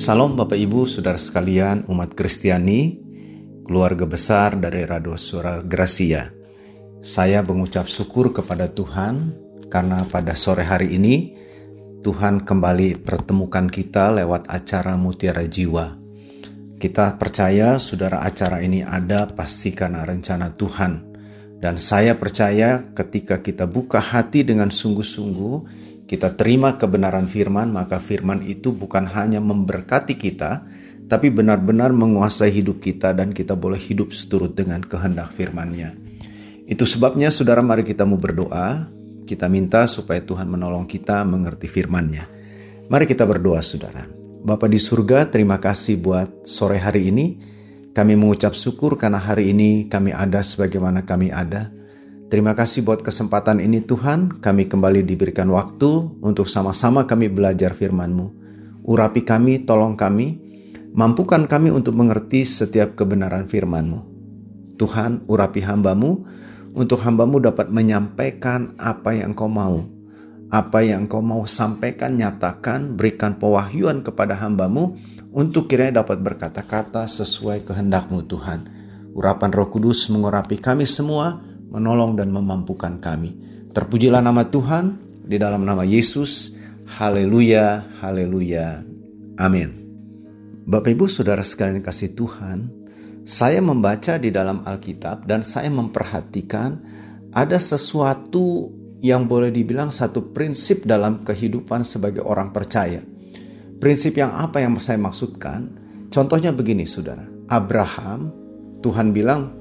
Salam Bapak Ibu, Saudara sekalian, umat Kristiani, keluarga besar dari Radio Suara Gracia. Saya mengucap syukur kepada Tuhan karena pada sore hari ini Tuhan kembali pertemukan kita lewat acara Mutiara Jiwa. Kita percaya saudara acara ini ada pasti karena rencana Tuhan. Dan saya percaya ketika kita buka hati dengan sungguh-sungguh, kita terima kebenaran firman, maka firman itu bukan hanya memberkati kita, tapi benar-benar menguasai hidup kita dan kita boleh hidup seturut dengan kehendak firman-Nya. Itu sebabnya saudara mari kita mau berdoa, kita minta supaya Tuhan menolong kita mengerti firman-Nya. Mari kita berdoa saudara. Bapa di surga, terima kasih buat sore hari ini. Kami mengucap syukur karena hari ini kami ada sebagaimana kami ada. Terima kasih buat kesempatan ini Tuhan, kami kembali diberikan waktu untuk sama-sama kami belajar firman-Mu. Urapi kami, tolong kami, mampukan kami untuk mengerti setiap kebenaran firman-Mu. Tuhan, urapi hamba-Mu, untuk hamba-Mu dapat menyampaikan apa yang Kau mau. Apa yang Kau mau sampaikan, nyatakan, berikan pewahyuan kepada hamba-Mu, untuk kiranya dapat berkata-kata sesuai kehendak-Mu Tuhan. Urapan roh kudus mengurapi kami semua, menolong dan memampukan kami. Terpujilah nama Tuhan di dalam nama Yesus. Haleluya, haleluya. Amin. Bapak Ibu Saudara sekalian kasih Tuhan, saya membaca di dalam Alkitab dan saya memperhatikan ada sesuatu yang boleh dibilang satu prinsip dalam kehidupan sebagai orang percaya. Prinsip yang apa yang saya maksudkan? Contohnya begini, saudara. Abraham, Tuhan bilang,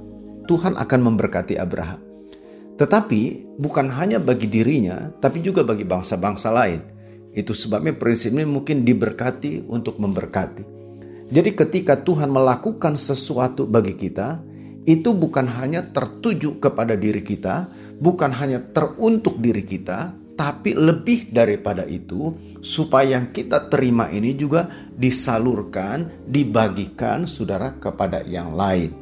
Tuhan akan memberkati Abraham. Tetapi bukan hanya bagi dirinya, tapi juga bagi bangsa-bangsa lain. Itu sebabnya prinsip ini mungkin diberkati untuk memberkati. Jadi ketika Tuhan melakukan sesuatu bagi kita, itu bukan hanya tertuju kepada diri kita, bukan hanya teruntuk diri kita, tapi lebih daripada itu, supaya yang kita terima ini juga disalurkan, dibagikan saudara kepada yang lain.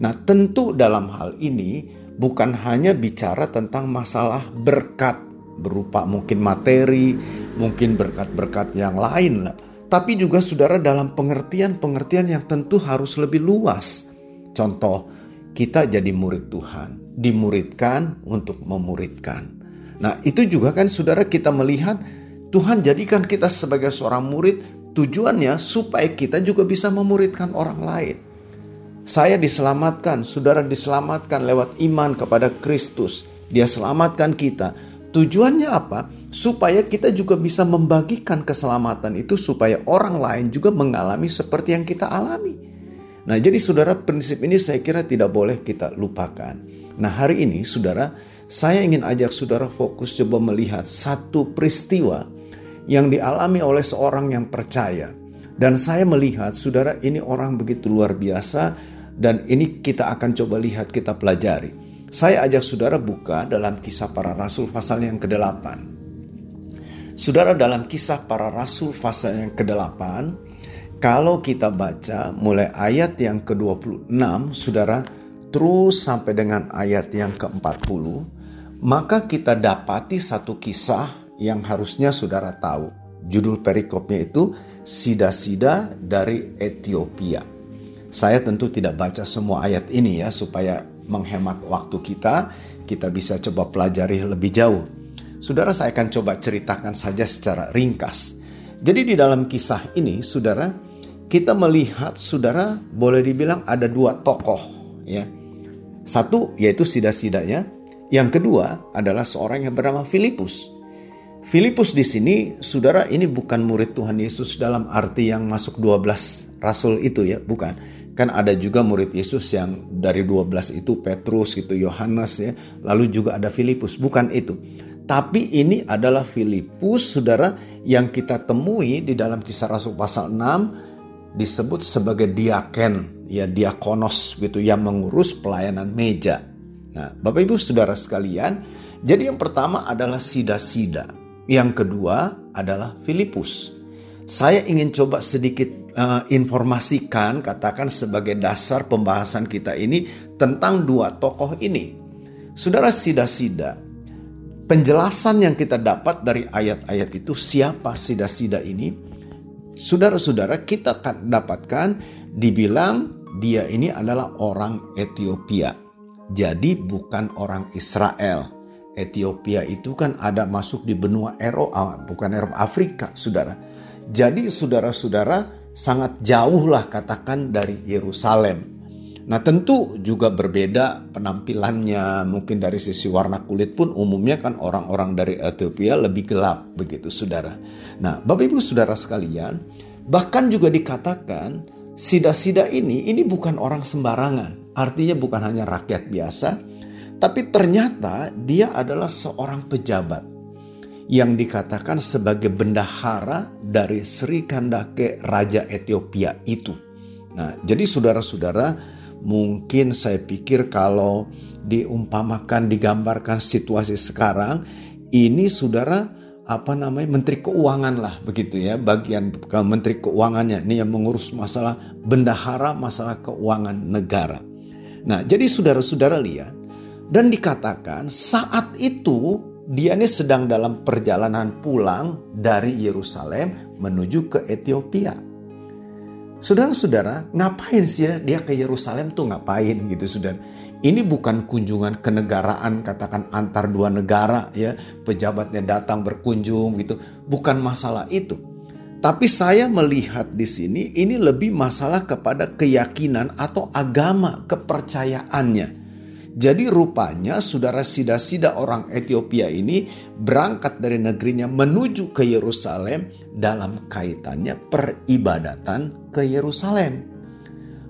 Nah, tentu dalam hal ini bukan hanya bicara tentang masalah berkat berupa mungkin materi, mungkin berkat-berkat yang lain, tapi juga saudara dalam pengertian-pengertian yang tentu harus lebih luas. Contoh, kita jadi murid Tuhan, dimuridkan untuk memuridkan. Nah, itu juga kan saudara kita melihat Tuhan jadikan kita sebagai seorang murid tujuannya supaya kita juga bisa memuridkan orang lain. Saya diselamatkan, saudara diselamatkan lewat iman kepada Kristus. Dia selamatkan kita. Tujuannya apa? Supaya kita juga bisa membagikan keselamatan itu supaya orang lain juga mengalami seperti yang kita alami. Nah, jadi saudara prinsip ini saya kira tidak boleh kita lupakan. Nah, hari ini saudara, saya ingin ajak saudara fokus coba melihat satu peristiwa yang dialami oleh seorang yang percaya. Dan saya melihat saudara ini orang begitu luar biasa dan ini kita akan coba lihat, kita pelajari. Saya ajak saudara buka dalam kisah para rasul pasal yang ke-8. Saudara dalam kisah para rasul pasal yang ke-8, kalau kita baca mulai ayat yang ke-26, saudara, terus sampai dengan ayat yang ke-40, maka kita dapati satu kisah yang harusnya saudara tahu. Judul perikopnya itu Sida-sida dari Ethiopia. Saya tentu tidak baca semua ayat ini ya supaya menghemat waktu kita, kita bisa coba pelajari lebih jauh. Saudara saya akan coba ceritakan saja secara ringkas. Jadi di dalam kisah ini saudara, kita melihat saudara boleh dibilang ada dua tokoh ya. Satu yaitu sida-sidanya, yang kedua adalah seorang yang bernama Filipus. Filipus di sini, saudara, ini bukan murid Tuhan Yesus dalam arti yang masuk 12 rasul itu ya, bukan. Kan ada juga murid Yesus yang dari 12 itu Petrus gitu, Yohanes ya, lalu juga ada Filipus, bukan itu. Tapi ini adalah Filipus, saudara, yang kita temui di dalam kisah Rasul pasal 6 disebut sebagai diaken, ya diakonos gitu, yang mengurus pelayanan meja. Nah, Bapak Ibu saudara sekalian, jadi yang pertama adalah sida-sida. Yang kedua adalah Filipus. Saya ingin coba sedikit uh, informasikan katakan sebagai dasar pembahasan kita ini tentang dua tokoh ini. Saudara sida-sida, penjelasan yang kita dapat dari ayat-ayat itu siapa sida-sida ini? saudara-saudara kita dapatkan dibilang dia ini adalah orang Ethiopia. Jadi bukan orang Israel. Ethiopia itu kan ada masuk di benua Eropa, bukan Eropa, Afrika, saudara. Jadi saudara-saudara sangat jauh lah katakan dari Yerusalem. Nah tentu juga berbeda penampilannya mungkin dari sisi warna kulit pun umumnya kan orang-orang dari Ethiopia lebih gelap begitu saudara. Nah Bapak Ibu saudara sekalian bahkan juga dikatakan sida-sida ini ini bukan orang sembarangan artinya bukan hanya rakyat biasa tapi ternyata dia adalah seorang pejabat yang dikatakan sebagai bendahara dari Sri Kandake Raja Ethiopia itu. Nah, jadi saudara-saudara, Mungkin saya pikir kalau diumpamakan, digambarkan situasi sekarang, ini saudara apa namanya menteri keuangan lah begitu ya bagian menteri keuangannya ini yang mengurus masalah bendahara masalah keuangan negara. Nah jadi saudara-saudara lihat dan dikatakan saat itu dia ini sedang dalam perjalanan pulang dari Yerusalem menuju ke Ethiopia. Saudara-saudara, ngapain sih dia ke Yerusalem tuh ngapain gitu saudara? Ini bukan kunjungan kenegaraan katakan antar dua negara ya, pejabatnya datang berkunjung gitu. Bukan masalah itu. Tapi saya melihat di sini ini lebih masalah kepada keyakinan atau agama kepercayaannya. Jadi rupanya saudara sida-sida orang Ethiopia ini berangkat dari negerinya menuju ke Yerusalem dalam kaitannya peribadatan ke Yerusalem.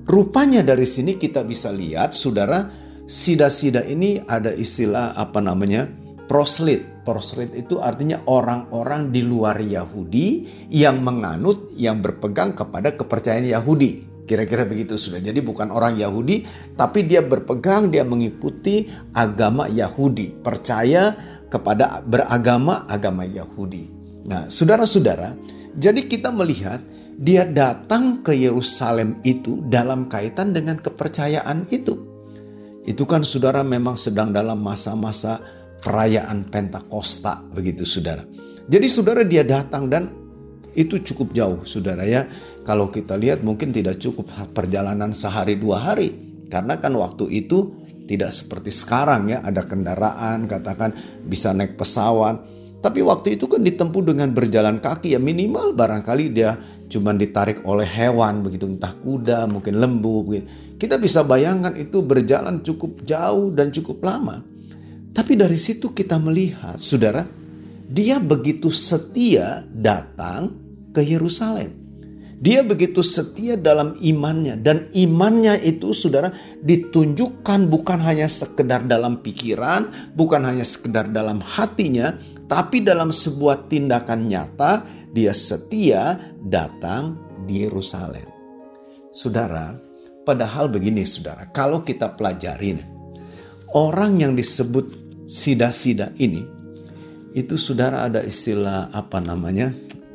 Rupanya dari sini kita bisa lihat saudara sida-sida ini ada istilah apa namanya proslit. Proslit itu artinya orang-orang di luar Yahudi yang menganut, yang berpegang kepada kepercayaan Yahudi. Kira-kira begitu sudah. Jadi bukan orang Yahudi, tapi dia berpegang, dia mengikuti agama Yahudi, percaya kepada beragama agama Yahudi. Nah, saudara-saudara, jadi kita melihat dia datang ke Yerusalem itu dalam kaitan dengan kepercayaan itu. Itu kan saudara memang sedang dalam masa-masa perayaan Pentakosta begitu saudara. Jadi saudara dia datang dan itu cukup jauh saudara ya kalau kita lihat mungkin tidak cukup perjalanan sehari dua hari. Karena kan waktu itu tidak seperti sekarang ya ada kendaraan katakan bisa naik pesawat. Tapi waktu itu kan ditempuh dengan berjalan kaki ya minimal barangkali dia cuma ditarik oleh hewan begitu entah kuda mungkin lembu begitu. Kita bisa bayangkan itu berjalan cukup jauh dan cukup lama. Tapi dari situ kita melihat saudara dia begitu setia datang ke Yerusalem. Dia begitu setia dalam imannya dan imannya itu saudara ditunjukkan bukan hanya sekedar dalam pikiran, bukan hanya sekedar dalam hatinya, tapi dalam sebuah tindakan nyata dia setia datang di Yerusalem. Saudara, padahal begini saudara, kalau kita pelajarin orang yang disebut sida-sida ini itu saudara ada istilah apa namanya?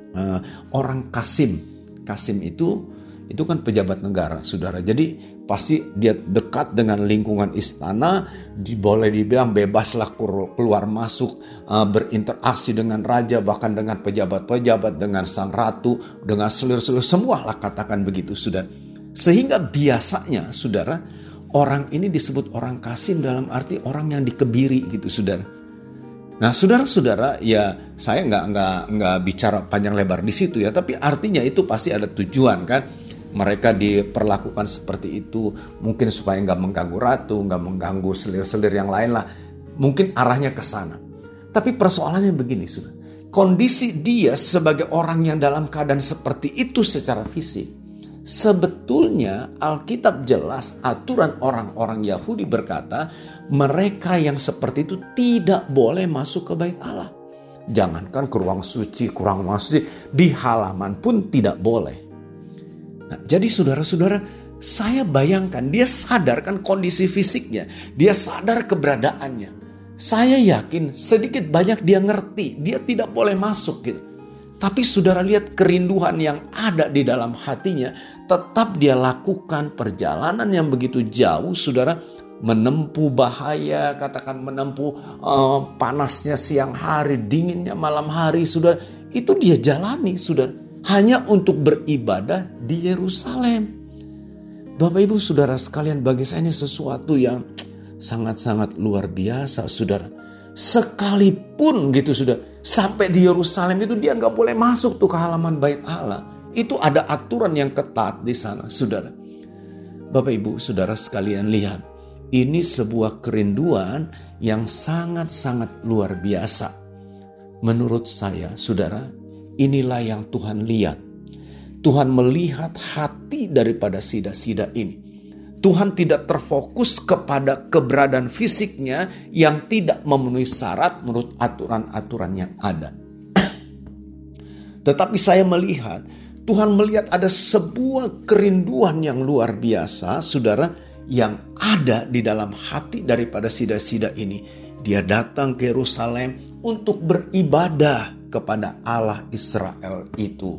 Uh, orang kasim Kasim itu itu kan pejabat negara, saudara. Jadi pasti dia dekat dengan lingkungan istana, boleh dibilang bebaslah keluar masuk, uh, berinteraksi dengan raja, bahkan dengan pejabat-pejabat, dengan sang ratu, dengan seluruh-seluruh semua lah katakan begitu, saudara. Sehingga biasanya, saudara, orang ini disebut orang kasim dalam arti orang yang dikebiri gitu, saudara. Nah, saudara-saudara, ya saya nggak nggak nggak bicara panjang lebar di situ ya, tapi artinya itu pasti ada tujuan kan. Mereka diperlakukan seperti itu mungkin supaya nggak mengganggu ratu, nggak mengganggu selir-selir yang lain lah. Mungkin arahnya ke sana. Tapi persoalannya begini, sudah. Kondisi dia sebagai orang yang dalam keadaan seperti itu secara fisik Sebetulnya Alkitab jelas aturan orang-orang Yahudi berkata mereka yang seperti itu tidak boleh masuk ke bait Allah. Jangankan ke ruang suci, ke ruang suci, di halaman pun tidak boleh. Nah, jadi saudara-saudara, saya bayangkan dia sadarkan kondisi fisiknya, dia sadar keberadaannya. Saya yakin sedikit banyak dia ngerti, dia tidak boleh masuk gitu. Tapi saudara lihat kerinduan yang ada di dalam hatinya. Tetap dia lakukan perjalanan yang begitu jauh saudara. Menempuh bahaya, katakan menempuh uh, panasnya siang hari, dinginnya malam hari, saudara. Itu dia jalani, saudara. hanya untuk beribadah di Yerusalem. Bapak Ibu Saudara sekalian bagi saya ini sesuatu yang sangat-sangat luar biasa Saudara. Sekalipun gitu sudah sampai di Yerusalem itu dia nggak boleh masuk tuh ke halaman bait Allah. Itu ada aturan yang ketat di sana Saudara. Bapak Ibu Saudara sekalian lihat. Ini sebuah kerinduan yang sangat-sangat luar biasa. Menurut saya, saudara, inilah yang Tuhan lihat. Tuhan melihat hati daripada sida-sida ini. Tuhan tidak terfokus kepada keberadaan fisiknya yang tidak memenuhi syarat menurut aturan-aturan yang ada. Tetapi saya melihat Tuhan melihat ada sebuah kerinduan yang luar biasa, saudara, yang ada di dalam hati daripada sida-sida ini. Dia datang ke Yerusalem untuk beribadah kepada Allah Israel itu.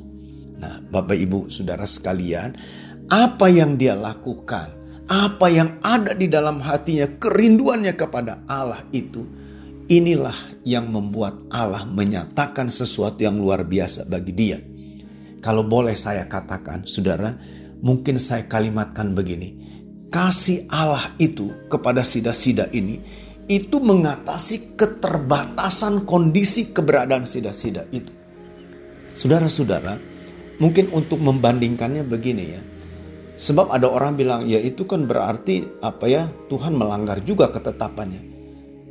Nah, Bapak Ibu, Saudara sekalian, apa yang dia lakukan, apa yang ada di dalam hatinya, kerinduannya kepada Allah itu, inilah yang membuat Allah menyatakan sesuatu yang luar biasa bagi dia. Kalau boleh saya katakan, Saudara, mungkin saya kalimatkan begini kasih Allah itu kepada sida-sida ini itu mengatasi keterbatasan kondisi keberadaan sida-sida itu. Saudara-saudara, mungkin untuk membandingkannya begini ya. Sebab ada orang bilang, ya itu kan berarti apa ya, Tuhan melanggar juga ketetapannya.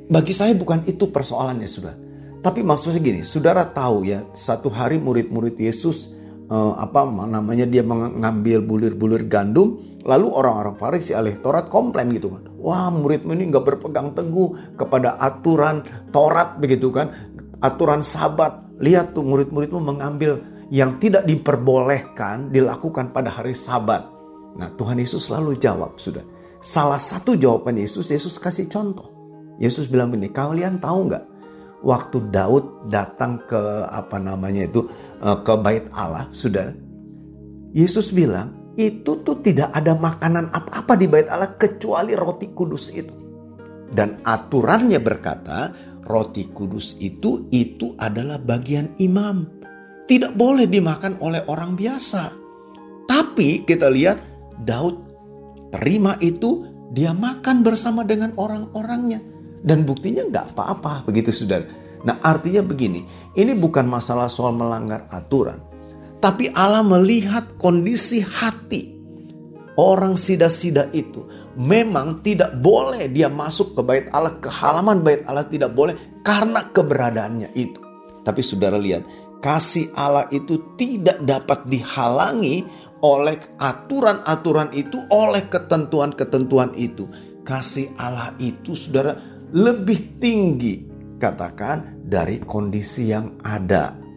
Bagi saya bukan itu persoalannya, sudah. Tapi maksudnya gini, saudara tahu ya, satu hari murid-murid Yesus uh, apa namanya dia mengambil bulir-bulir gandum lalu orang-orang Farisi alih Taurat komplain gitu kan. Wah muridmu ini nggak berpegang teguh kepada aturan Taurat begitu kan. Aturan sabat. Lihat tuh murid-muridmu mengambil yang tidak diperbolehkan dilakukan pada hari sabat. Nah Tuhan Yesus selalu jawab sudah. Salah satu jawaban Yesus Yesus kasih contoh. Yesus bilang begini kalian tahu nggak? Waktu Daud datang ke apa namanya itu Eh, ke bait Allah, sudah. Yesus bilang, itu tuh tidak ada makanan apa-apa di bait Allah kecuali roti kudus itu. Dan aturannya berkata, roti kudus itu itu adalah bagian imam. Tidak boleh dimakan oleh orang biasa. Tapi kita lihat Daud terima itu, dia makan bersama dengan orang-orangnya. Dan buktinya nggak apa-apa, begitu saudara. Nah artinya begini, ini bukan masalah soal melanggar aturan. Tapi Allah melihat kondisi hati orang sida-sida itu. Memang tidak boleh dia masuk ke bait Allah, ke halaman bait Allah tidak boleh karena keberadaannya itu. Tapi saudara lihat, kasih Allah itu tidak dapat dihalangi oleh aturan-aturan itu, oleh ketentuan-ketentuan itu. Kasih Allah itu saudara lebih tinggi katakan dari kondisi yang ada.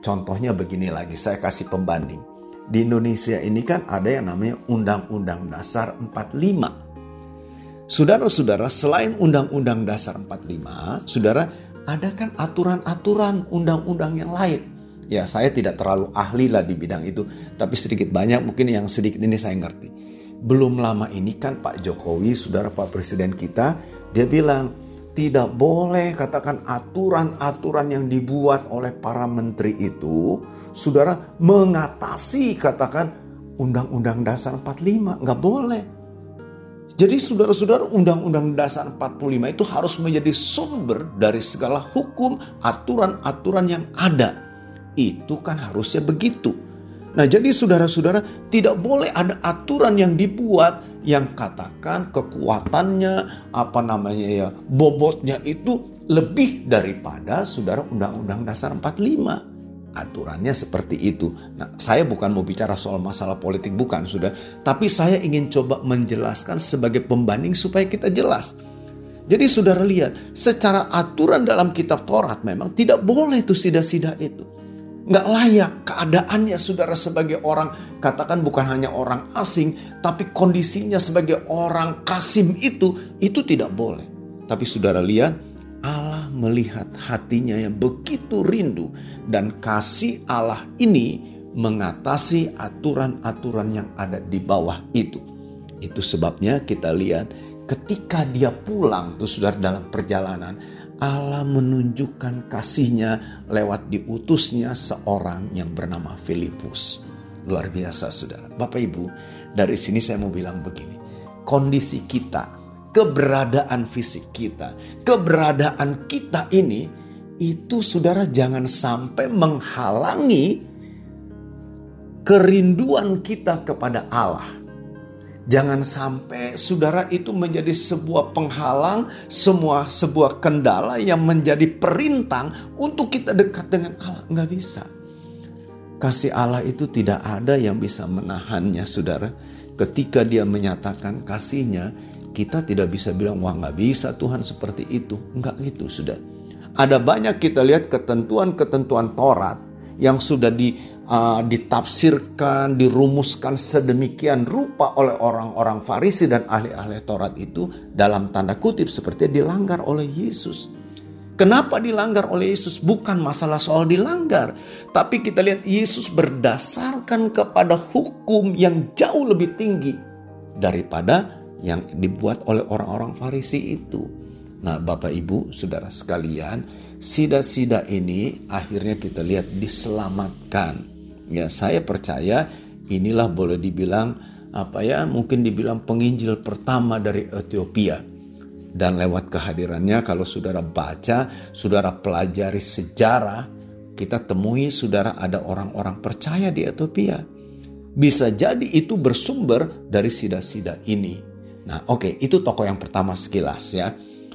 Contohnya begini lagi, saya kasih pembanding. Di Indonesia ini kan ada yang namanya Undang-Undang Dasar 45. Saudara-saudara, selain Undang-Undang Dasar 45, saudara, ada kan aturan-aturan undang-undang yang lain. Ya, saya tidak terlalu ahli lah di bidang itu, tapi sedikit banyak mungkin yang sedikit ini saya ngerti. Belum lama ini kan Pak Jokowi, saudara Pak Presiden kita, dia bilang, tidak boleh katakan aturan-aturan yang dibuat oleh para menteri itu, saudara mengatasi katakan Undang-Undang Dasar 45, nggak boleh. Jadi saudara-saudara Undang-Undang Dasar 45 itu harus menjadi sumber dari segala hukum, aturan-aturan yang ada. Itu kan harusnya begitu. Nah jadi saudara-saudara tidak boleh ada aturan yang dibuat yang katakan kekuatannya apa namanya ya bobotnya itu lebih daripada saudara undang-undang dasar 45 aturannya seperti itu. Nah, saya bukan mau bicara soal masalah politik bukan sudah, tapi saya ingin coba menjelaskan sebagai pembanding supaya kita jelas. Jadi saudara lihat, secara aturan dalam kitab Taurat memang tidak boleh itu sida-sida itu nggak layak keadaannya saudara sebagai orang katakan bukan hanya orang asing tapi kondisinya sebagai orang kasim itu itu tidak boleh. Tapi saudara lihat Allah melihat hatinya yang begitu rindu dan kasih Allah ini mengatasi aturan-aturan yang ada di bawah itu. Itu sebabnya kita lihat ketika dia pulang tuh saudara dalam perjalanan Allah menunjukkan kasihnya lewat diutusnya seorang yang bernama Filipus. Luar biasa saudara. Bapak Ibu, dari sini saya mau bilang begini. Kondisi kita, keberadaan fisik kita, keberadaan kita ini, itu saudara jangan sampai menghalangi kerinduan kita kepada Allah. Jangan sampai saudara itu menjadi sebuah penghalang, semua sebuah kendala yang menjadi perintang untuk kita dekat dengan Allah. Nggak bisa. Kasih Allah itu tidak ada yang bisa menahannya, saudara. Ketika dia menyatakan kasihnya, kita tidak bisa bilang, wah nggak bisa Tuhan seperti itu. Nggak gitu, sudah. Ada banyak kita lihat ketentuan-ketentuan Taurat yang sudah di uh, ditafsirkan, dirumuskan sedemikian rupa oleh orang-orang Farisi dan ahli-ahli Taurat itu dalam tanda kutip seperti dilanggar oleh Yesus. Kenapa dilanggar oleh Yesus? Bukan masalah soal dilanggar, tapi kita lihat Yesus berdasarkan kepada hukum yang jauh lebih tinggi daripada yang dibuat oleh orang-orang Farisi itu. Nah, Bapak Ibu, saudara sekalian, sida-sida ini akhirnya kita lihat diselamatkan Ya, saya percaya inilah boleh dibilang apa ya, mungkin dibilang penginjil pertama dari Ethiopia. Dan lewat kehadirannya kalau saudara baca, saudara pelajari sejarah, kita temui saudara ada orang-orang percaya di Ethiopia. Bisa jadi itu bersumber dari sida-sida ini. Nah, oke, okay, itu tokoh yang pertama sekilas ya.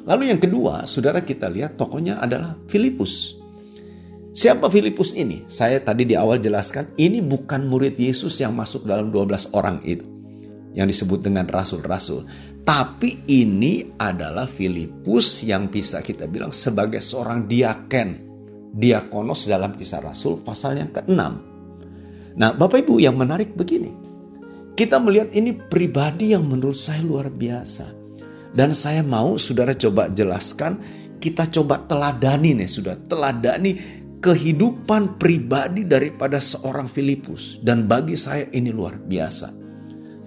Lalu yang kedua, saudara kita lihat tokohnya adalah Filipus. Siapa Filipus ini? Saya tadi di awal jelaskan, ini bukan murid Yesus yang masuk dalam 12 orang itu. Yang disebut dengan rasul-rasul. Tapi ini adalah Filipus yang bisa kita bilang sebagai seorang diaken. Diakonos dalam kisah rasul pasal yang ke-6. Nah Bapak Ibu yang menarik begini. Kita melihat ini pribadi yang menurut saya luar biasa. Dan saya mau saudara coba jelaskan, kita coba teladani nih, sudah teladani kehidupan pribadi daripada seorang Filipus. Dan bagi saya ini luar biasa.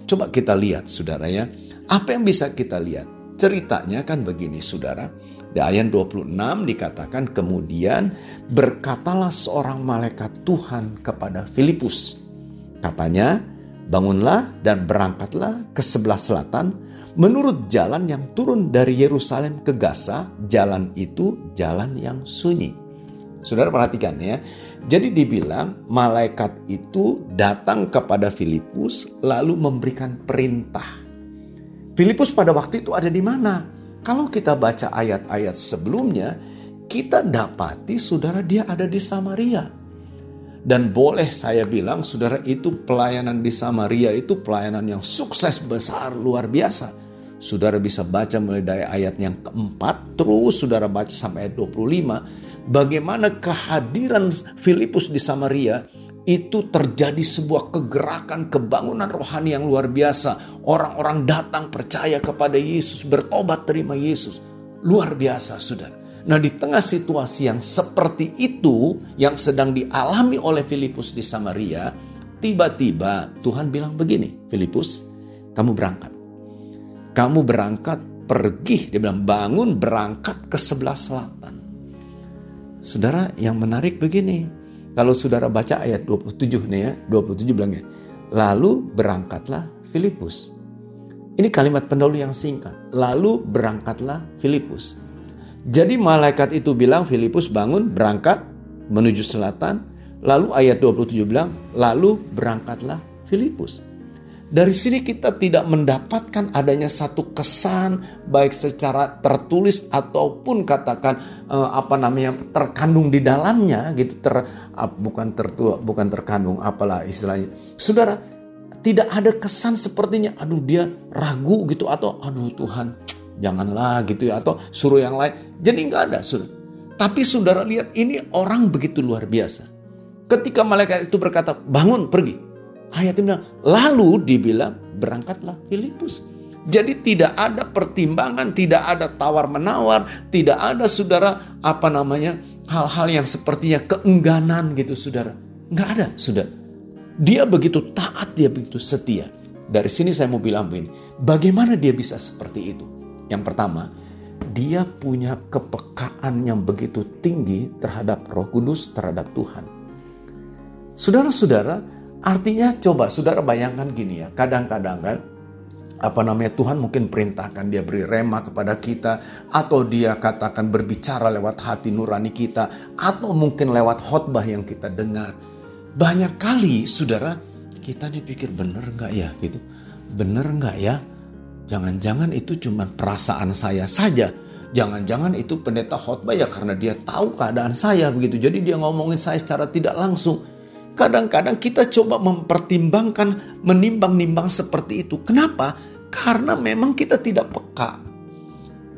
Coba kita lihat saudara ya. Apa yang bisa kita lihat? Ceritanya kan begini saudara. Di ayat 26 dikatakan kemudian berkatalah seorang malaikat Tuhan kepada Filipus. Katanya, bangunlah dan berangkatlah ke sebelah selatan menurut jalan yang turun dari Yerusalem ke Gaza. Jalan itu jalan yang sunyi. Saudara perhatikan ya. Jadi dibilang malaikat itu datang kepada Filipus lalu memberikan perintah. Filipus pada waktu itu ada di mana? Kalau kita baca ayat-ayat sebelumnya, kita dapati saudara dia ada di Samaria. Dan boleh saya bilang saudara itu pelayanan di Samaria itu pelayanan yang sukses besar luar biasa. Saudara bisa baca mulai dari ayat yang keempat, terus saudara baca sampai ayat 25 bagaimana kehadiran Filipus di Samaria itu terjadi sebuah kegerakan kebangunan rohani yang luar biasa. Orang-orang datang percaya kepada Yesus, bertobat terima Yesus. Luar biasa, Saudara. Nah, di tengah situasi yang seperti itu yang sedang dialami oleh Filipus di Samaria, tiba-tiba Tuhan bilang begini, Filipus, kamu berangkat. Kamu berangkat pergi, dia bilang bangun berangkat ke sebelah selatan. Saudara yang menarik begini. Kalau saudara baca ayat 27 nih ya, 27 bilangnya. Lalu berangkatlah Filipus. Ini kalimat pendahulu yang singkat. Lalu berangkatlah Filipus. Jadi malaikat itu bilang Filipus bangun berangkat menuju selatan. Lalu ayat 27 bilang lalu berangkatlah Filipus. Dari sini kita tidak mendapatkan adanya satu kesan baik secara tertulis ataupun katakan uh, apa namanya terkandung di dalamnya gitu ter bukan tertua bukan terkandung apalah istilahnya. Saudara, tidak ada kesan sepertinya aduh dia ragu gitu atau aduh Tuhan janganlah gitu ya atau suruh yang lain. Jadi nggak ada, Saudara. Tapi Saudara lihat ini orang begitu luar biasa. Ketika malaikat itu berkata, "Bangun, pergi." Ayat bilang, lalu dibilang berangkatlah Filipus. Jadi tidak ada pertimbangan, tidak ada tawar-menawar, tidak ada saudara apa namanya hal-hal yang sepertinya keengganan gitu saudara. Nggak ada saudara. Dia begitu taat, dia begitu setia. Dari sini saya mau bilang begini, bagaimana dia bisa seperti itu? Yang pertama, dia punya kepekaan yang begitu tinggi terhadap Roh Kudus, terhadap Tuhan. Saudara-saudara, artinya coba saudara bayangkan gini ya, kadang-kadang kan apa namanya Tuhan mungkin perintahkan dia beri rema kepada kita atau dia katakan berbicara lewat hati nurani kita atau mungkin lewat khotbah yang kita dengar. Banyak kali saudara kita nih pikir bener nggak ya? Gitu. Bener nggak ya? Jangan-jangan itu cuma perasaan saya saja. Jangan-jangan itu pendeta khotbah ya karena dia tahu keadaan saya. Begitu. Jadi dia ngomongin saya secara tidak langsung kadang-kadang kita coba mempertimbangkan menimbang-nimbang seperti itu kenapa karena memang kita tidak peka.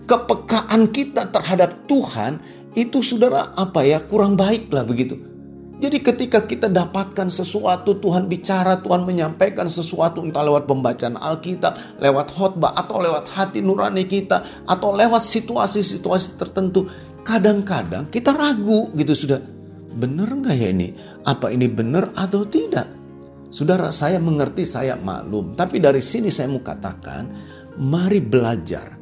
Kepekaan kita terhadap Tuhan itu saudara apa ya kurang baik lah begitu. Jadi ketika kita dapatkan sesuatu Tuhan bicara, Tuhan menyampaikan sesuatu entah lewat pembacaan Alkitab, lewat khotbah atau lewat hati nurani kita atau lewat situasi-situasi tertentu, kadang-kadang kita ragu gitu sudah. Benar nggak ya ini? Apa ini benar atau tidak? Saudara, saya mengerti, saya maklum. Tapi dari sini saya mau katakan, mari belajar.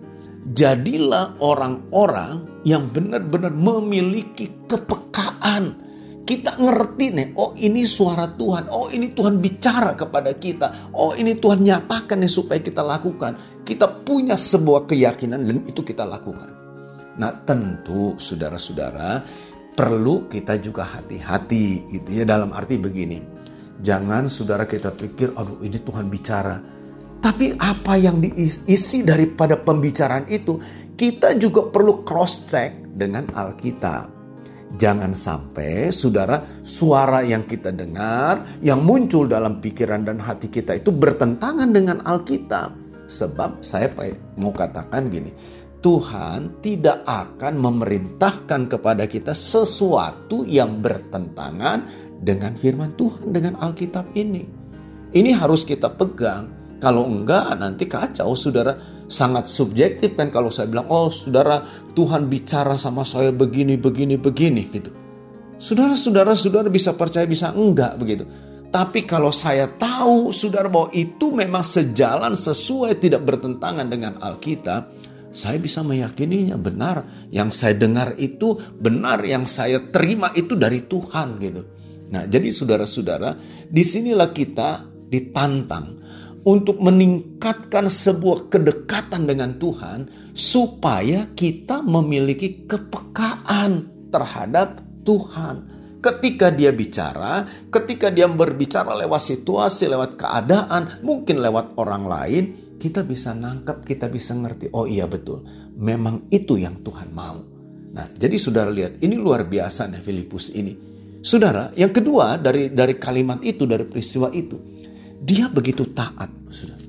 Jadilah orang-orang yang benar-benar memiliki kepekaan. Kita ngerti nih, oh ini suara Tuhan, oh ini Tuhan bicara kepada kita, oh ini Tuhan nyatakan nih supaya kita lakukan. Kita punya sebuah keyakinan dan itu kita lakukan. Nah tentu saudara-saudara perlu kita juga hati-hati gitu ya dalam arti begini Jangan saudara kita pikir, aduh ini Tuhan bicara. Tapi apa yang diisi daripada pembicaraan itu, kita juga perlu cross check dengan Alkitab. Jangan sampai saudara suara yang kita dengar, yang muncul dalam pikiran dan hati kita itu bertentangan dengan Alkitab. Sebab saya mau katakan gini, Tuhan tidak akan memerintahkan kepada kita sesuatu yang bertentangan dengan firman Tuhan, dengan Alkitab ini. Ini harus kita pegang. Kalau enggak nanti kacau saudara. Sangat subjektif kan kalau saya bilang, oh saudara Tuhan bicara sama saya begini, begini, begini gitu. Saudara-saudara, saudara bisa percaya, bisa enggak begitu. Tapi kalau saya tahu saudara bahwa itu memang sejalan sesuai tidak bertentangan dengan Alkitab, saya bisa meyakininya benar. Yang saya dengar itu benar, yang saya terima itu dari Tuhan gitu. Nah, jadi saudara-saudara, di sinilah kita ditantang untuk meningkatkan sebuah kedekatan dengan Tuhan supaya kita memiliki kepekaan terhadap Tuhan. Ketika dia bicara, ketika dia berbicara lewat situasi, lewat keadaan, mungkin lewat orang lain, kita bisa nangkep, kita bisa ngerti, oh iya betul, memang itu yang Tuhan mau. Nah, jadi saudara lihat, ini luar biasa nih Filipus ini. Saudara, yang kedua dari dari kalimat itu, dari peristiwa itu, dia begitu taat, saudara.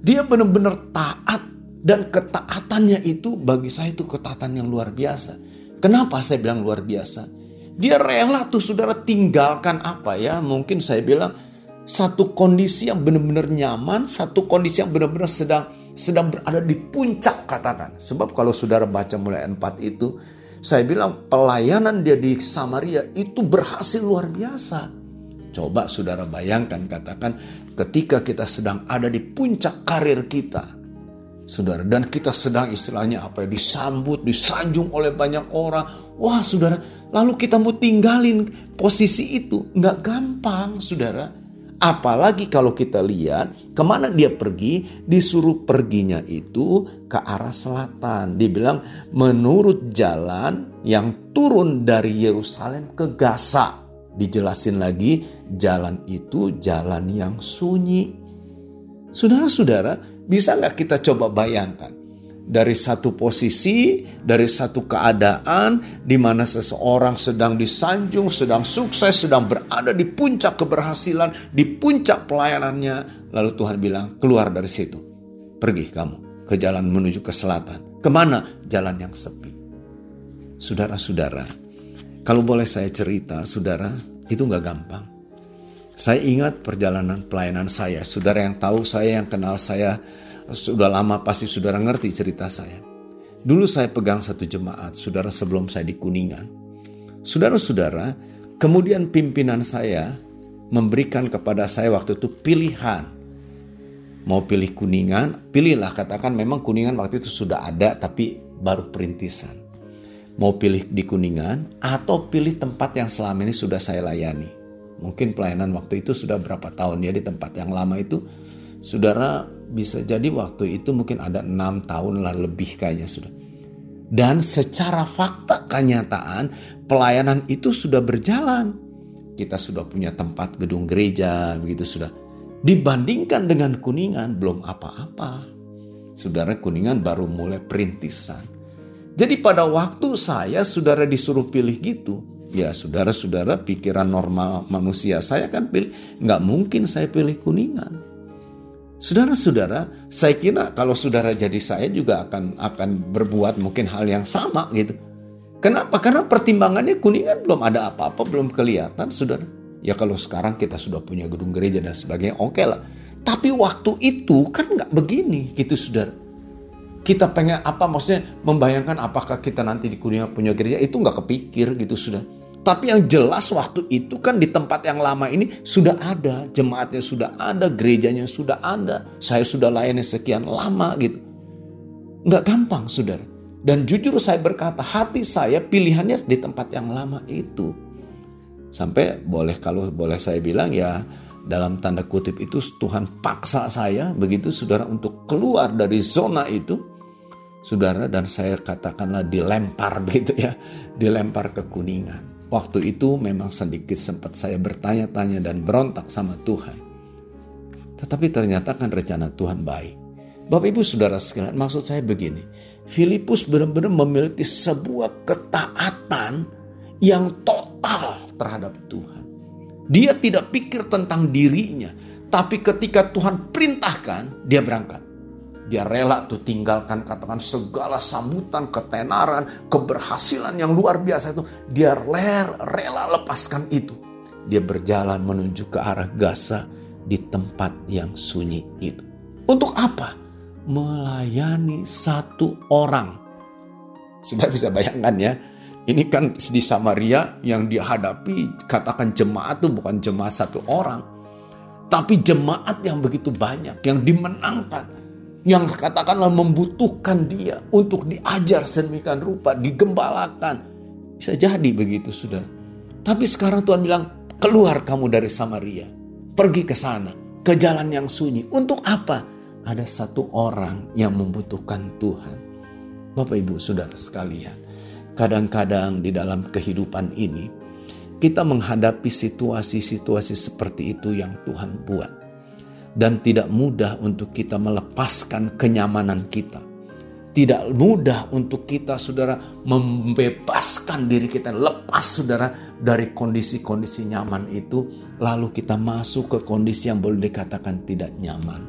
Dia benar-benar taat dan ketaatannya itu bagi saya itu ketaatan yang luar biasa. Kenapa saya bilang luar biasa? Dia rela tuh saudara tinggalkan apa ya? Mungkin saya bilang satu kondisi yang benar-benar nyaman, satu kondisi yang benar-benar sedang sedang berada di puncak katakan. Sebab kalau saudara baca mulai 4 itu, saya bilang pelayanan dia di Samaria itu berhasil luar biasa. Coba saudara bayangkan katakan ketika kita sedang ada di puncak karir kita. Saudara dan kita sedang istilahnya apa ya disambut, disanjung oleh banyak orang. Wah saudara, lalu kita mau tinggalin posisi itu. Nggak gampang saudara. Apalagi kalau kita lihat ke mana dia pergi, disuruh perginya itu ke arah selatan. Dibilang menurut jalan yang turun dari Yerusalem ke Gaza. Dijelasin lagi, jalan itu jalan yang sunyi. Saudara-saudara, bisa nggak kita coba bayangkan? Dari satu posisi, dari satu keadaan di mana seseorang sedang disanjung, sedang sukses, sedang berada di puncak keberhasilan, di puncak pelayanannya. Lalu Tuhan bilang, keluar dari situ. Pergi kamu ke jalan menuju ke selatan. Ke mana? Jalan yang sepi. Saudara-saudara, kalau boleh saya cerita, saudara, itu nggak gampang. Saya ingat perjalanan pelayanan saya. Saudara yang tahu saya, yang kenal saya, sudah lama pasti saudara ngerti cerita saya. Dulu saya pegang satu jemaat, saudara sebelum saya di Kuningan. Saudara-saudara, kemudian pimpinan saya memberikan kepada saya waktu itu pilihan. Mau pilih Kuningan, pilihlah katakan memang Kuningan waktu itu sudah ada tapi baru perintisan. Mau pilih di Kuningan atau pilih tempat yang selama ini sudah saya layani. Mungkin pelayanan waktu itu sudah berapa tahun ya di tempat yang lama itu. Saudara bisa jadi waktu itu mungkin ada enam tahun lah lebih kayaknya sudah. Dan secara fakta kenyataan pelayanan itu sudah berjalan. Kita sudah punya tempat gedung gereja begitu sudah. Dibandingkan dengan Kuningan belum apa-apa. Saudara Kuningan baru mulai perintisan. Jadi pada waktu saya saudara disuruh pilih gitu, ya saudara-saudara pikiran normal manusia saya kan pilih, nggak mungkin saya pilih Kuningan. Saudara-saudara, saya kira kalau saudara jadi saya juga akan akan berbuat mungkin hal yang sama gitu. Kenapa? Karena pertimbangannya kuningan belum ada apa-apa, belum kelihatan, saudara. Ya kalau sekarang kita sudah punya gedung gereja dan sebagainya, oke okay lah. Tapi waktu itu kan nggak begini gitu, saudara. Kita pengen apa maksudnya membayangkan apakah kita nanti di kuningan punya gereja itu nggak kepikir gitu, saudara. Tapi yang jelas waktu itu kan di tempat yang lama ini sudah ada, jemaatnya sudah ada, gerejanya sudah ada. Saya sudah layani sekian lama gitu. Nggak gampang saudara. Dan jujur saya berkata hati saya pilihannya di tempat yang lama itu. Sampai boleh kalau boleh saya bilang ya dalam tanda kutip itu Tuhan paksa saya begitu saudara untuk keluar dari zona itu. Saudara dan saya katakanlah dilempar begitu ya, dilempar ke kuningan. Waktu itu memang sedikit sempat saya bertanya-tanya dan berontak sama Tuhan. Tetapi ternyata kan rencana Tuhan baik. Bapak ibu saudara sekalian maksud saya begini. Filipus benar-benar memiliki sebuah ketaatan yang total terhadap Tuhan. Dia tidak pikir tentang dirinya. Tapi ketika Tuhan perintahkan, dia berangkat. Dia rela tuh tinggalkan katakan segala sambutan, ketenaran, keberhasilan yang luar biasa itu. Dia rela lepaskan itu. Dia berjalan menuju ke arah Gaza di tempat yang sunyi itu. Untuk apa? Melayani satu orang. Sudah bisa bayangkan ya. Ini kan di Samaria yang dihadapi katakan jemaat itu bukan jemaat satu orang. Tapi jemaat yang begitu banyak, yang dimenangkan yang katakanlah membutuhkan dia untuk diajar sedemikian rupa, digembalakan. Bisa jadi begitu, sudah. Tapi sekarang Tuhan bilang, keluar kamu dari Samaria. Pergi ke sana, ke jalan yang sunyi. Untuk apa? Ada satu orang yang membutuhkan Tuhan. Bapak Ibu Saudara sekalian, kadang-kadang di dalam kehidupan ini, kita menghadapi situasi-situasi seperti itu yang Tuhan buat dan tidak mudah untuk kita melepaskan kenyamanan kita. Tidak mudah untuk kita, saudara, membebaskan diri kita, lepas, saudara, dari kondisi-kondisi nyaman itu, lalu kita masuk ke kondisi yang boleh dikatakan tidak nyaman.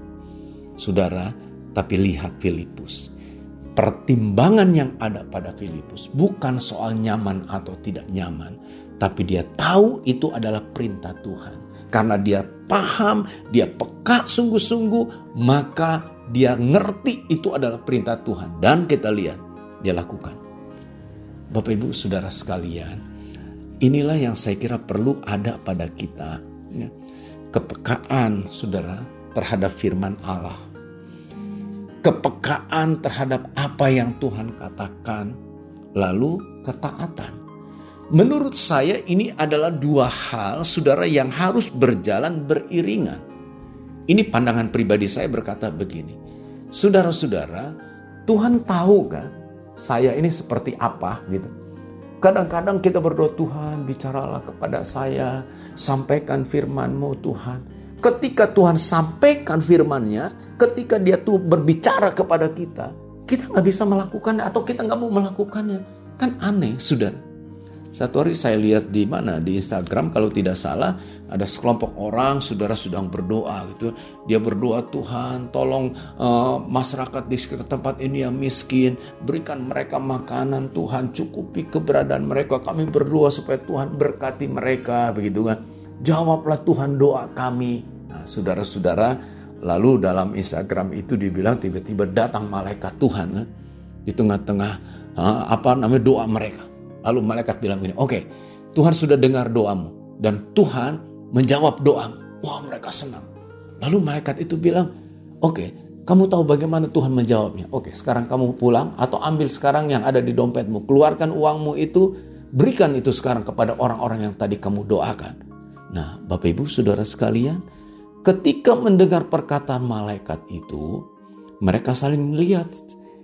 Saudara, tapi lihat Filipus. Pertimbangan yang ada pada Filipus bukan soal nyaman atau tidak nyaman, tapi dia tahu itu adalah perintah Tuhan karena dia paham, dia peka sungguh-sungguh, maka dia ngerti itu adalah perintah Tuhan. Dan kita lihat, dia lakukan. Bapak Ibu Saudara sekalian, inilah yang saya kira perlu ada pada kita. Ya. Kepekaan saudara terhadap firman Allah. Kepekaan terhadap apa yang Tuhan katakan. Lalu ketaatan. Menurut saya ini adalah dua hal saudara yang harus berjalan beriringan. Ini pandangan pribadi saya berkata begini. Saudara-saudara, Tuhan tahu kan saya ini seperti apa gitu. Kadang-kadang kita berdoa Tuhan bicaralah kepada saya, sampaikan firman-Mu Tuhan. Ketika Tuhan sampaikan firman-Nya, ketika dia tuh berbicara kepada kita, kita nggak bisa melakukannya atau kita nggak mau melakukannya. Kan aneh, saudara. Satu hari saya lihat di mana di Instagram kalau tidak salah ada sekelompok orang saudara sedang berdoa gitu. Dia berdoa Tuhan tolong uh, masyarakat di sekitar tempat ini yang miskin berikan mereka makanan Tuhan cukupi keberadaan mereka. Kami berdoa supaya Tuhan berkati mereka begitu kan. Jawablah Tuhan doa kami. Nah, saudara-saudara lalu dalam Instagram itu dibilang tiba-tiba datang malaikat Tuhan kan, di tengah-tengah uh, apa namanya doa mereka Lalu malaikat bilang ini, oke, okay, Tuhan sudah dengar doamu dan Tuhan menjawab doa. Wah mereka senang. Lalu malaikat itu bilang, oke, okay, Kamu tahu bagaimana Tuhan menjawabnya? Oke, sekarang kamu pulang atau ambil sekarang yang ada di dompetmu. Keluarkan uangmu itu, berikan itu sekarang kepada orang-orang yang tadi kamu doakan. Nah, Bapak Ibu, Saudara sekalian, ketika mendengar perkataan malaikat itu, mereka saling melihat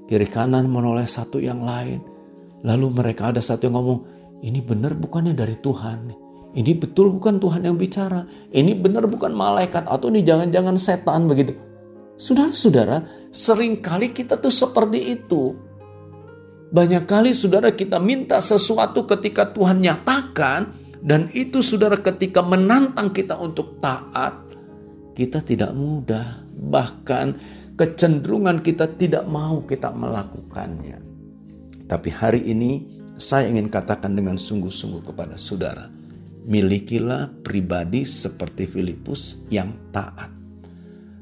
kiri kanan menoleh satu yang lain. Lalu mereka ada satu yang ngomong, ini benar bukannya dari Tuhan. Ini betul bukan Tuhan yang bicara. Ini benar bukan malaikat atau ini jangan-jangan setan begitu. Saudara-saudara, sering kali kita tuh seperti itu. Banyak kali saudara kita minta sesuatu ketika Tuhan nyatakan dan itu saudara ketika menantang kita untuk taat, kita tidak mudah. Bahkan kecenderungan kita tidak mau kita melakukannya. Tapi hari ini saya ingin katakan dengan sungguh-sungguh kepada saudara, milikilah pribadi seperti Filipus yang taat.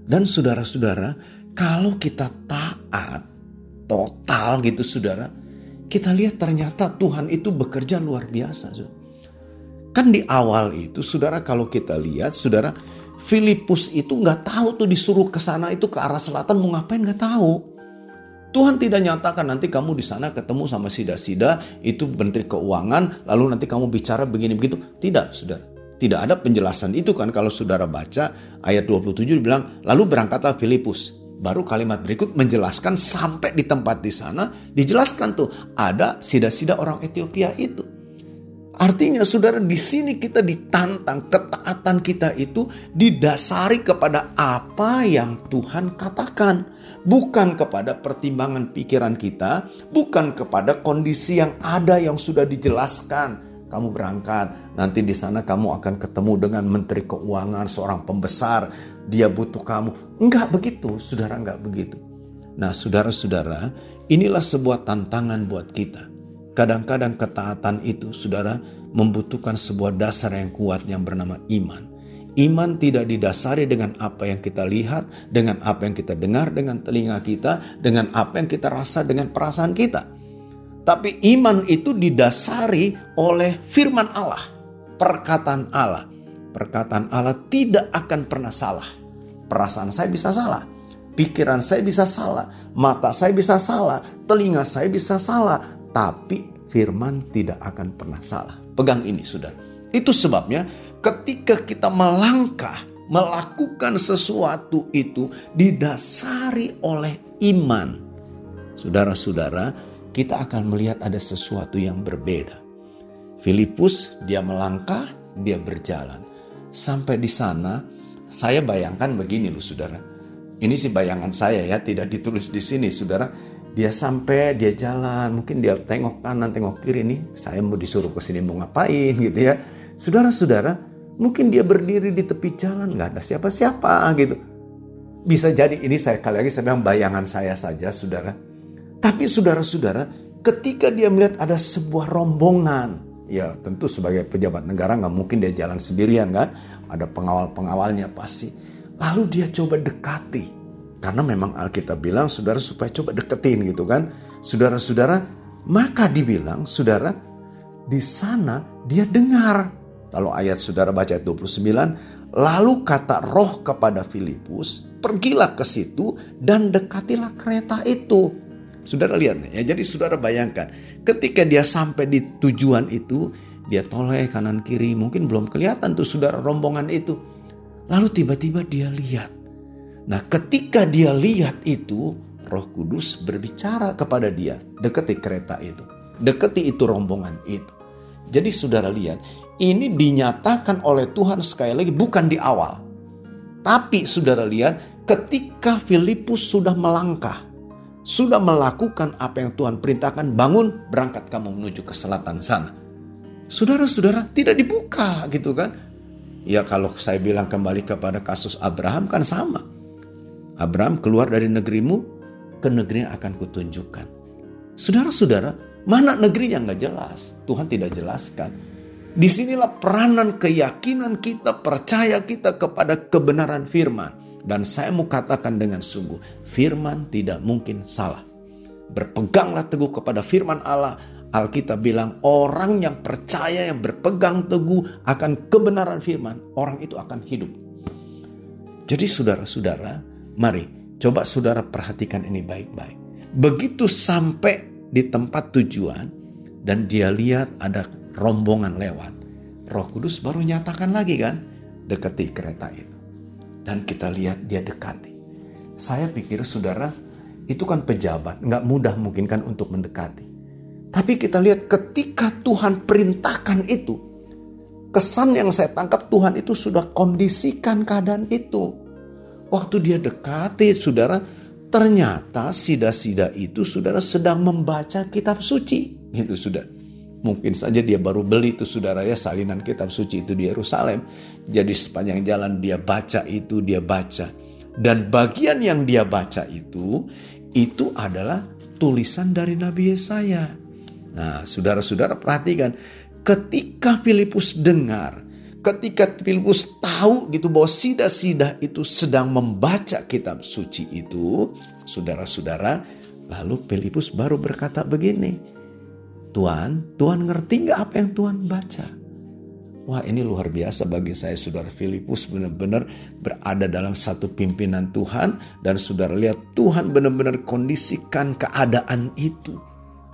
Dan saudara-saudara, kalau kita taat total gitu saudara, kita lihat ternyata Tuhan itu bekerja luar biasa. Kan di awal itu saudara kalau kita lihat saudara, Filipus itu nggak tahu tuh disuruh ke sana itu ke arah selatan mau ngapain nggak tahu. Tuhan tidak nyatakan nanti kamu di sana ketemu sama sida-sida itu menteri keuangan lalu nanti kamu bicara begini begitu. Tidak, saudara. Tidak ada penjelasan itu kan kalau saudara baca ayat 27 bilang lalu berangkatlah Filipus. Baru kalimat berikut menjelaskan sampai di tempat di sana dijelaskan tuh ada sida-sida orang Ethiopia itu. Artinya saudara di sini kita ditantang ketaatan kita itu didasari kepada apa yang Tuhan katakan. Bukan kepada pertimbangan pikiran kita, bukan kepada kondisi yang ada yang sudah dijelaskan kamu berangkat, nanti di sana kamu akan ketemu dengan menteri keuangan, seorang pembesar, dia butuh kamu. Enggak begitu, saudara enggak begitu. Nah, saudara-saudara, inilah sebuah tantangan buat kita. Kadang-kadang ketaatan itu, saudara, membutuhkan sebuah dasar yang kuat yang bernama iman. Iman tidak didasari dengan apa yang kita lihat, dengan apa yang kita dengar dengan telinga kita, dengan apa yang kita rasa dengan perasaan kita tapi iman itu didasari oleh firman Allah, perkataan Allah. Perkataan Allah tidak akan pernah salah. Perasaan saya bisa salah, pikiran saya bisa salah, mata saya bisa salah, telinga saya bisa salah, tapi firman tidak akan pernah salah. Pegang ini, sudah. Itu sebabnya ketika kita melangkah melakukan sesuatu itu didasari oleh iman. Saudara-saudara, kita akan melihat ada sesuatu yang berbeda. Filipus dia melangkah, dia berjalan. Sampai di sana, saya bayangkan begini loh saudara. Ini sih bayangan saya ya, tidak ditulis di sini saudara. Dia sampai, dia jalan, mungkin dia tengok kanan, tengok kiri nih. Saya mau disuruh ke sini mau ngapain gitu ya. Saudara-saudara, mungkin dia berdiri di tepi jalan, nggak ada siapa-siapa gitu. Bisa jadi ini saya kali lagi sedang bayangan saya saja saudara tapi saudara-saudara, ketika dia melihat ada sebuah rombongan, ya tentu sebagai pejabat negara nggak mungkin dia jalan sendirian kan, ada pengawal-pengawalnya pasti. Lalu dia coba dekati, karena memang Alkitab bilang saudara supaya coba deketin gitu kan, saudara-saudara. Maka dibilang, saudara, di sana dia dengar. Kalau ayat saudara baca ayat 29, lalu kata roh kepada Filipus, pergilah ke situ dan dekatilah kereta itu. Saudara lihat ya, jadi saudara bayangkan ketika dia sampai di tujuan itu, dia toleh kanan kiri, mungkin belum kelihatan tuh saudara rombongan itu. Lalu tiba-tiba dia lihat. Nah ketika dia lihat itu, roh kudus berbicara kepada dia, deketi kereta itu. Deketi itu rombongan itu. Jadi saudara lihat, ini dinyatakan oleh Tuhan sekali lagi bukan di awal. Tapi saudara lihat, ketika Filipus sudah melangkah, sudah melakukan apa yang Tuhan perintahkan, bangun, berangkat kamu menuju ke selatan sana. Saudara-saudara, tidak dibuka gitu kan. Ya kalau saya bilang kembali kepada kasus Abraham kan sama. Abraham keluar dari negerimu, ke negeri yang akan kutunjukkan. Saudara-saudara, mana negeri yang gak jelas? Tuhan tidak jelaskan. Di sinilah peranan keyakinan kita, percaya kita kepada kebenaran firman. Dan saya mau katakan dengan sungguh, firman tidak mungkin salah. Berpeganglah teguh kepada firman Allah. Alkitab bilang orang yang percaya yang berpegang teguh akan kebenaran firman, orang itu akan hidup. Jadi saudara-saudara, mari Coba saudara perhatikan ini baik-baik. Begitu sampai di tempat tujuan dan dia lihat ada rombongan lewat. Roh Kudus baru nyatakan lagi kan, dekati kereta itu. Dan kita lihat dia dekati. Saya pikir saudara, itu kan pejabat, nggak mudah mungkin kan untuk mendekati. Tapi kita lihat ketika Tuhan perintahkan itu, kesan yang saya tangkap Tuhan itu sudah kondisikan keadaan itu. Waktu dia dekati, saudara, ternyata sida-sida itu saudara sedang membaca kitab suci. Itu sudah. Mungkin saja dia baru beli itu saudara ya salinan kitab suci itu di Yerusalem. Jadi sepanjang jalan dia baca itu, dia baca. Dan bagian yang dia baca itu, itu adalah tulisan dari Nabi Yesaya. Nah, saudara-saudara perhatikan, ketika Filipus dengar, ketika Filipus tahu gitu bahwa sida-sida itu sedang membaca kitab suci itu, saudara-saudara, lalu Filipus baru berkata begini, Tuhan, Tuhan ngerti nggak apa yang Tuhan baca? Wah ini luar biasa bagi saya saudara Filipus benar-benar berada dalam satu pimpinan Tuhan dan saudara lihat Tuhan benar-benar kondisikan keadaan itu.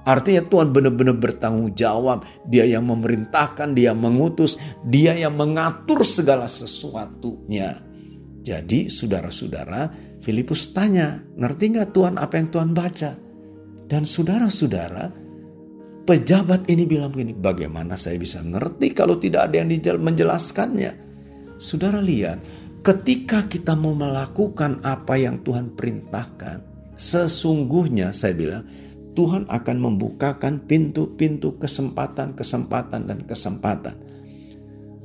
Artinya Tuhan benar-benar bertanggung jawab. Dia yang memerintahkan, dia mengutus, dia yang mengatur segala sesuatunya. Jadi saudara-saudara Filipus tanya, ngerti nggak Tuhan apa yang Tuhan baca? Dan saudara-saudara Pejabat ini bilang begini, bagaimana saya bisa ngerti kalau tidak ada yang menjelaskannya? Saudara lihat, ketika kita mau melakukan apa yang Tuhan perintahkan, sesungguhnya saya bilang, Tuhan akan membukakan pintu-pintu kesempatan-kesempatan dan kesempatan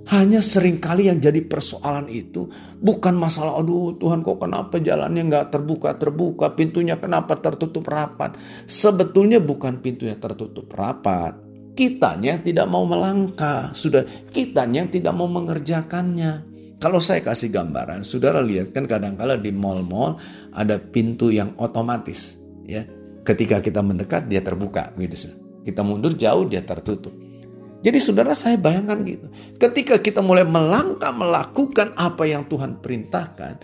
hanya sering kali yang jadi persoalan itu bukan masalah aduh Tuhan kok kenapa jalannya nggak terbuka-terbuka, pintunya kenapa tertutup rapat. Sebetulnya bukan pintunya tertutup rapat. Kitanya tidak mau melangkah, sudah kitanya tidak mau mengerjakannya. Kalau saya kasih gambaran, saudara lihat kan kadang-kala di mall-mall ada pintu yang otomatis, ya. Ketika kita mendekat dia terbuka, gitu. Kita mundur jauh dia tertutup. Jadi saudara saya bayangkan gitu. Ketika kita mulai melangkah melakukan apa yang Tuhan perintahkan,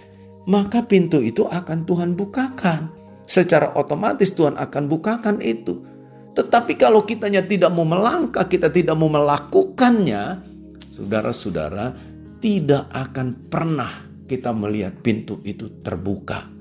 maka pintu itu akan Tuhan bukakan. Secara otomatis Tuhan akan bukakan itu. Tetapi kalau kitanya tidak mau melangkah, kita tidak mau melakukannya, saudara-saudara, tidak akan pernah kita melihat pintu itu terbuka.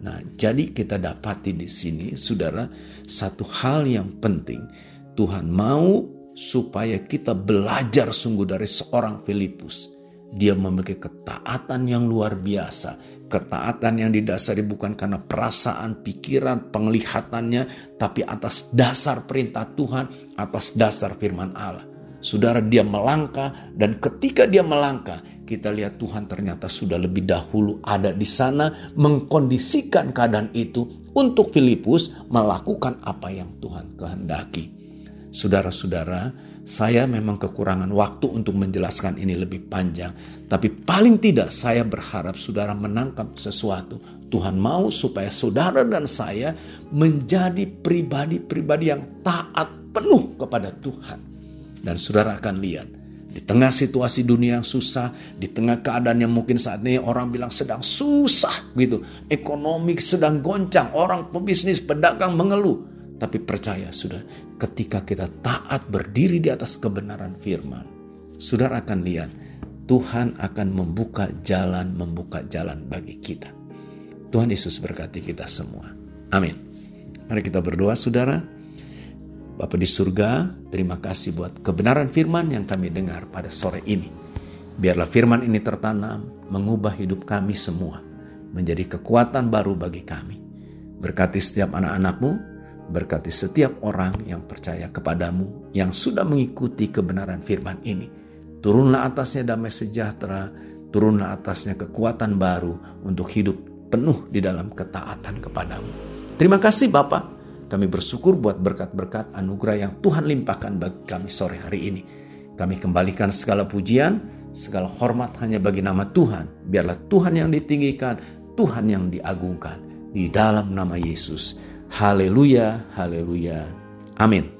Nah, jadi kita dapati di sini, saudara, satu hal yang penting. Tuhan mau supaya kita belajar sungguh dari seorang Filipus. Dia memiliki ketaatan yang luar biasa. Ketaatan yang didasari bukan karena perasaan, pikiran, penglihatannya, tapi atas dasar perintah Tuhan, atas dasar firman Allah. Saudara dia melangkah dan ketika dia melangkah kita lihat Tuhan ternyata sudah lebih dahulu ada di sana mengkondisikan keadaan itu untuk Filipus melakukan apa yang Tuhan kehendaki. Saudara-saudara, saya memang kekurangan waktu untuk menjelaskan ini lebih panjang, tapi paling tidak saya berharap saudara menangkap sesuatu. Tuhan mau supaya saudara dan saya menjadi pribadi-pribadi yang taat penuh kepada Tuhan. Dan saudara akan lihat, di tengah situasi dunia yang susah, di tengah keadaan yang mungkin saat ini orang bilang sedang susah gitu, ekonomi sedang goncang, orang pebisnis, pedagang mengeluh. Tapi percaya sudah, ketika kita taat berdiri di atas kebenaran firman, saudara akan lihat Tuhan akan membuka jalan, membuka jalan bagi kita. Tuhan Yesus berkati kita semua. Amin. Mari kita berdoa saudara. Bapak di surga, terima kasih buat kebenaran firman yang kami dengar pada sore ini. Biarlah firman ini tertanam, mengubah hidup kami semua, menjadi kekuatan baru bagi kami. Berkati setiap anak-anakmu, Berkati setiap orang yang percaya kepadamu, yang sudah mengikuti kebenaran firman ini. Turunlah atasnya damai sejahtera, turunlah atasnya kekuatan baru untuk hidup penuh di dalam ketaatan kepadamu. Terima kasih Bapak. Kami bersyukur buat berkat-berkat anugerah yang Tuhan limpahkan bagi kami sore hari ini. Kami kembalikan segala pujian, segala hormat hanya bagi nama Tuhan. Biarlah Tuhan yang ditinggikan, Tuhan yang diagungkan. Di dalam nama Yesus. Haleluya, haleluya. Amin.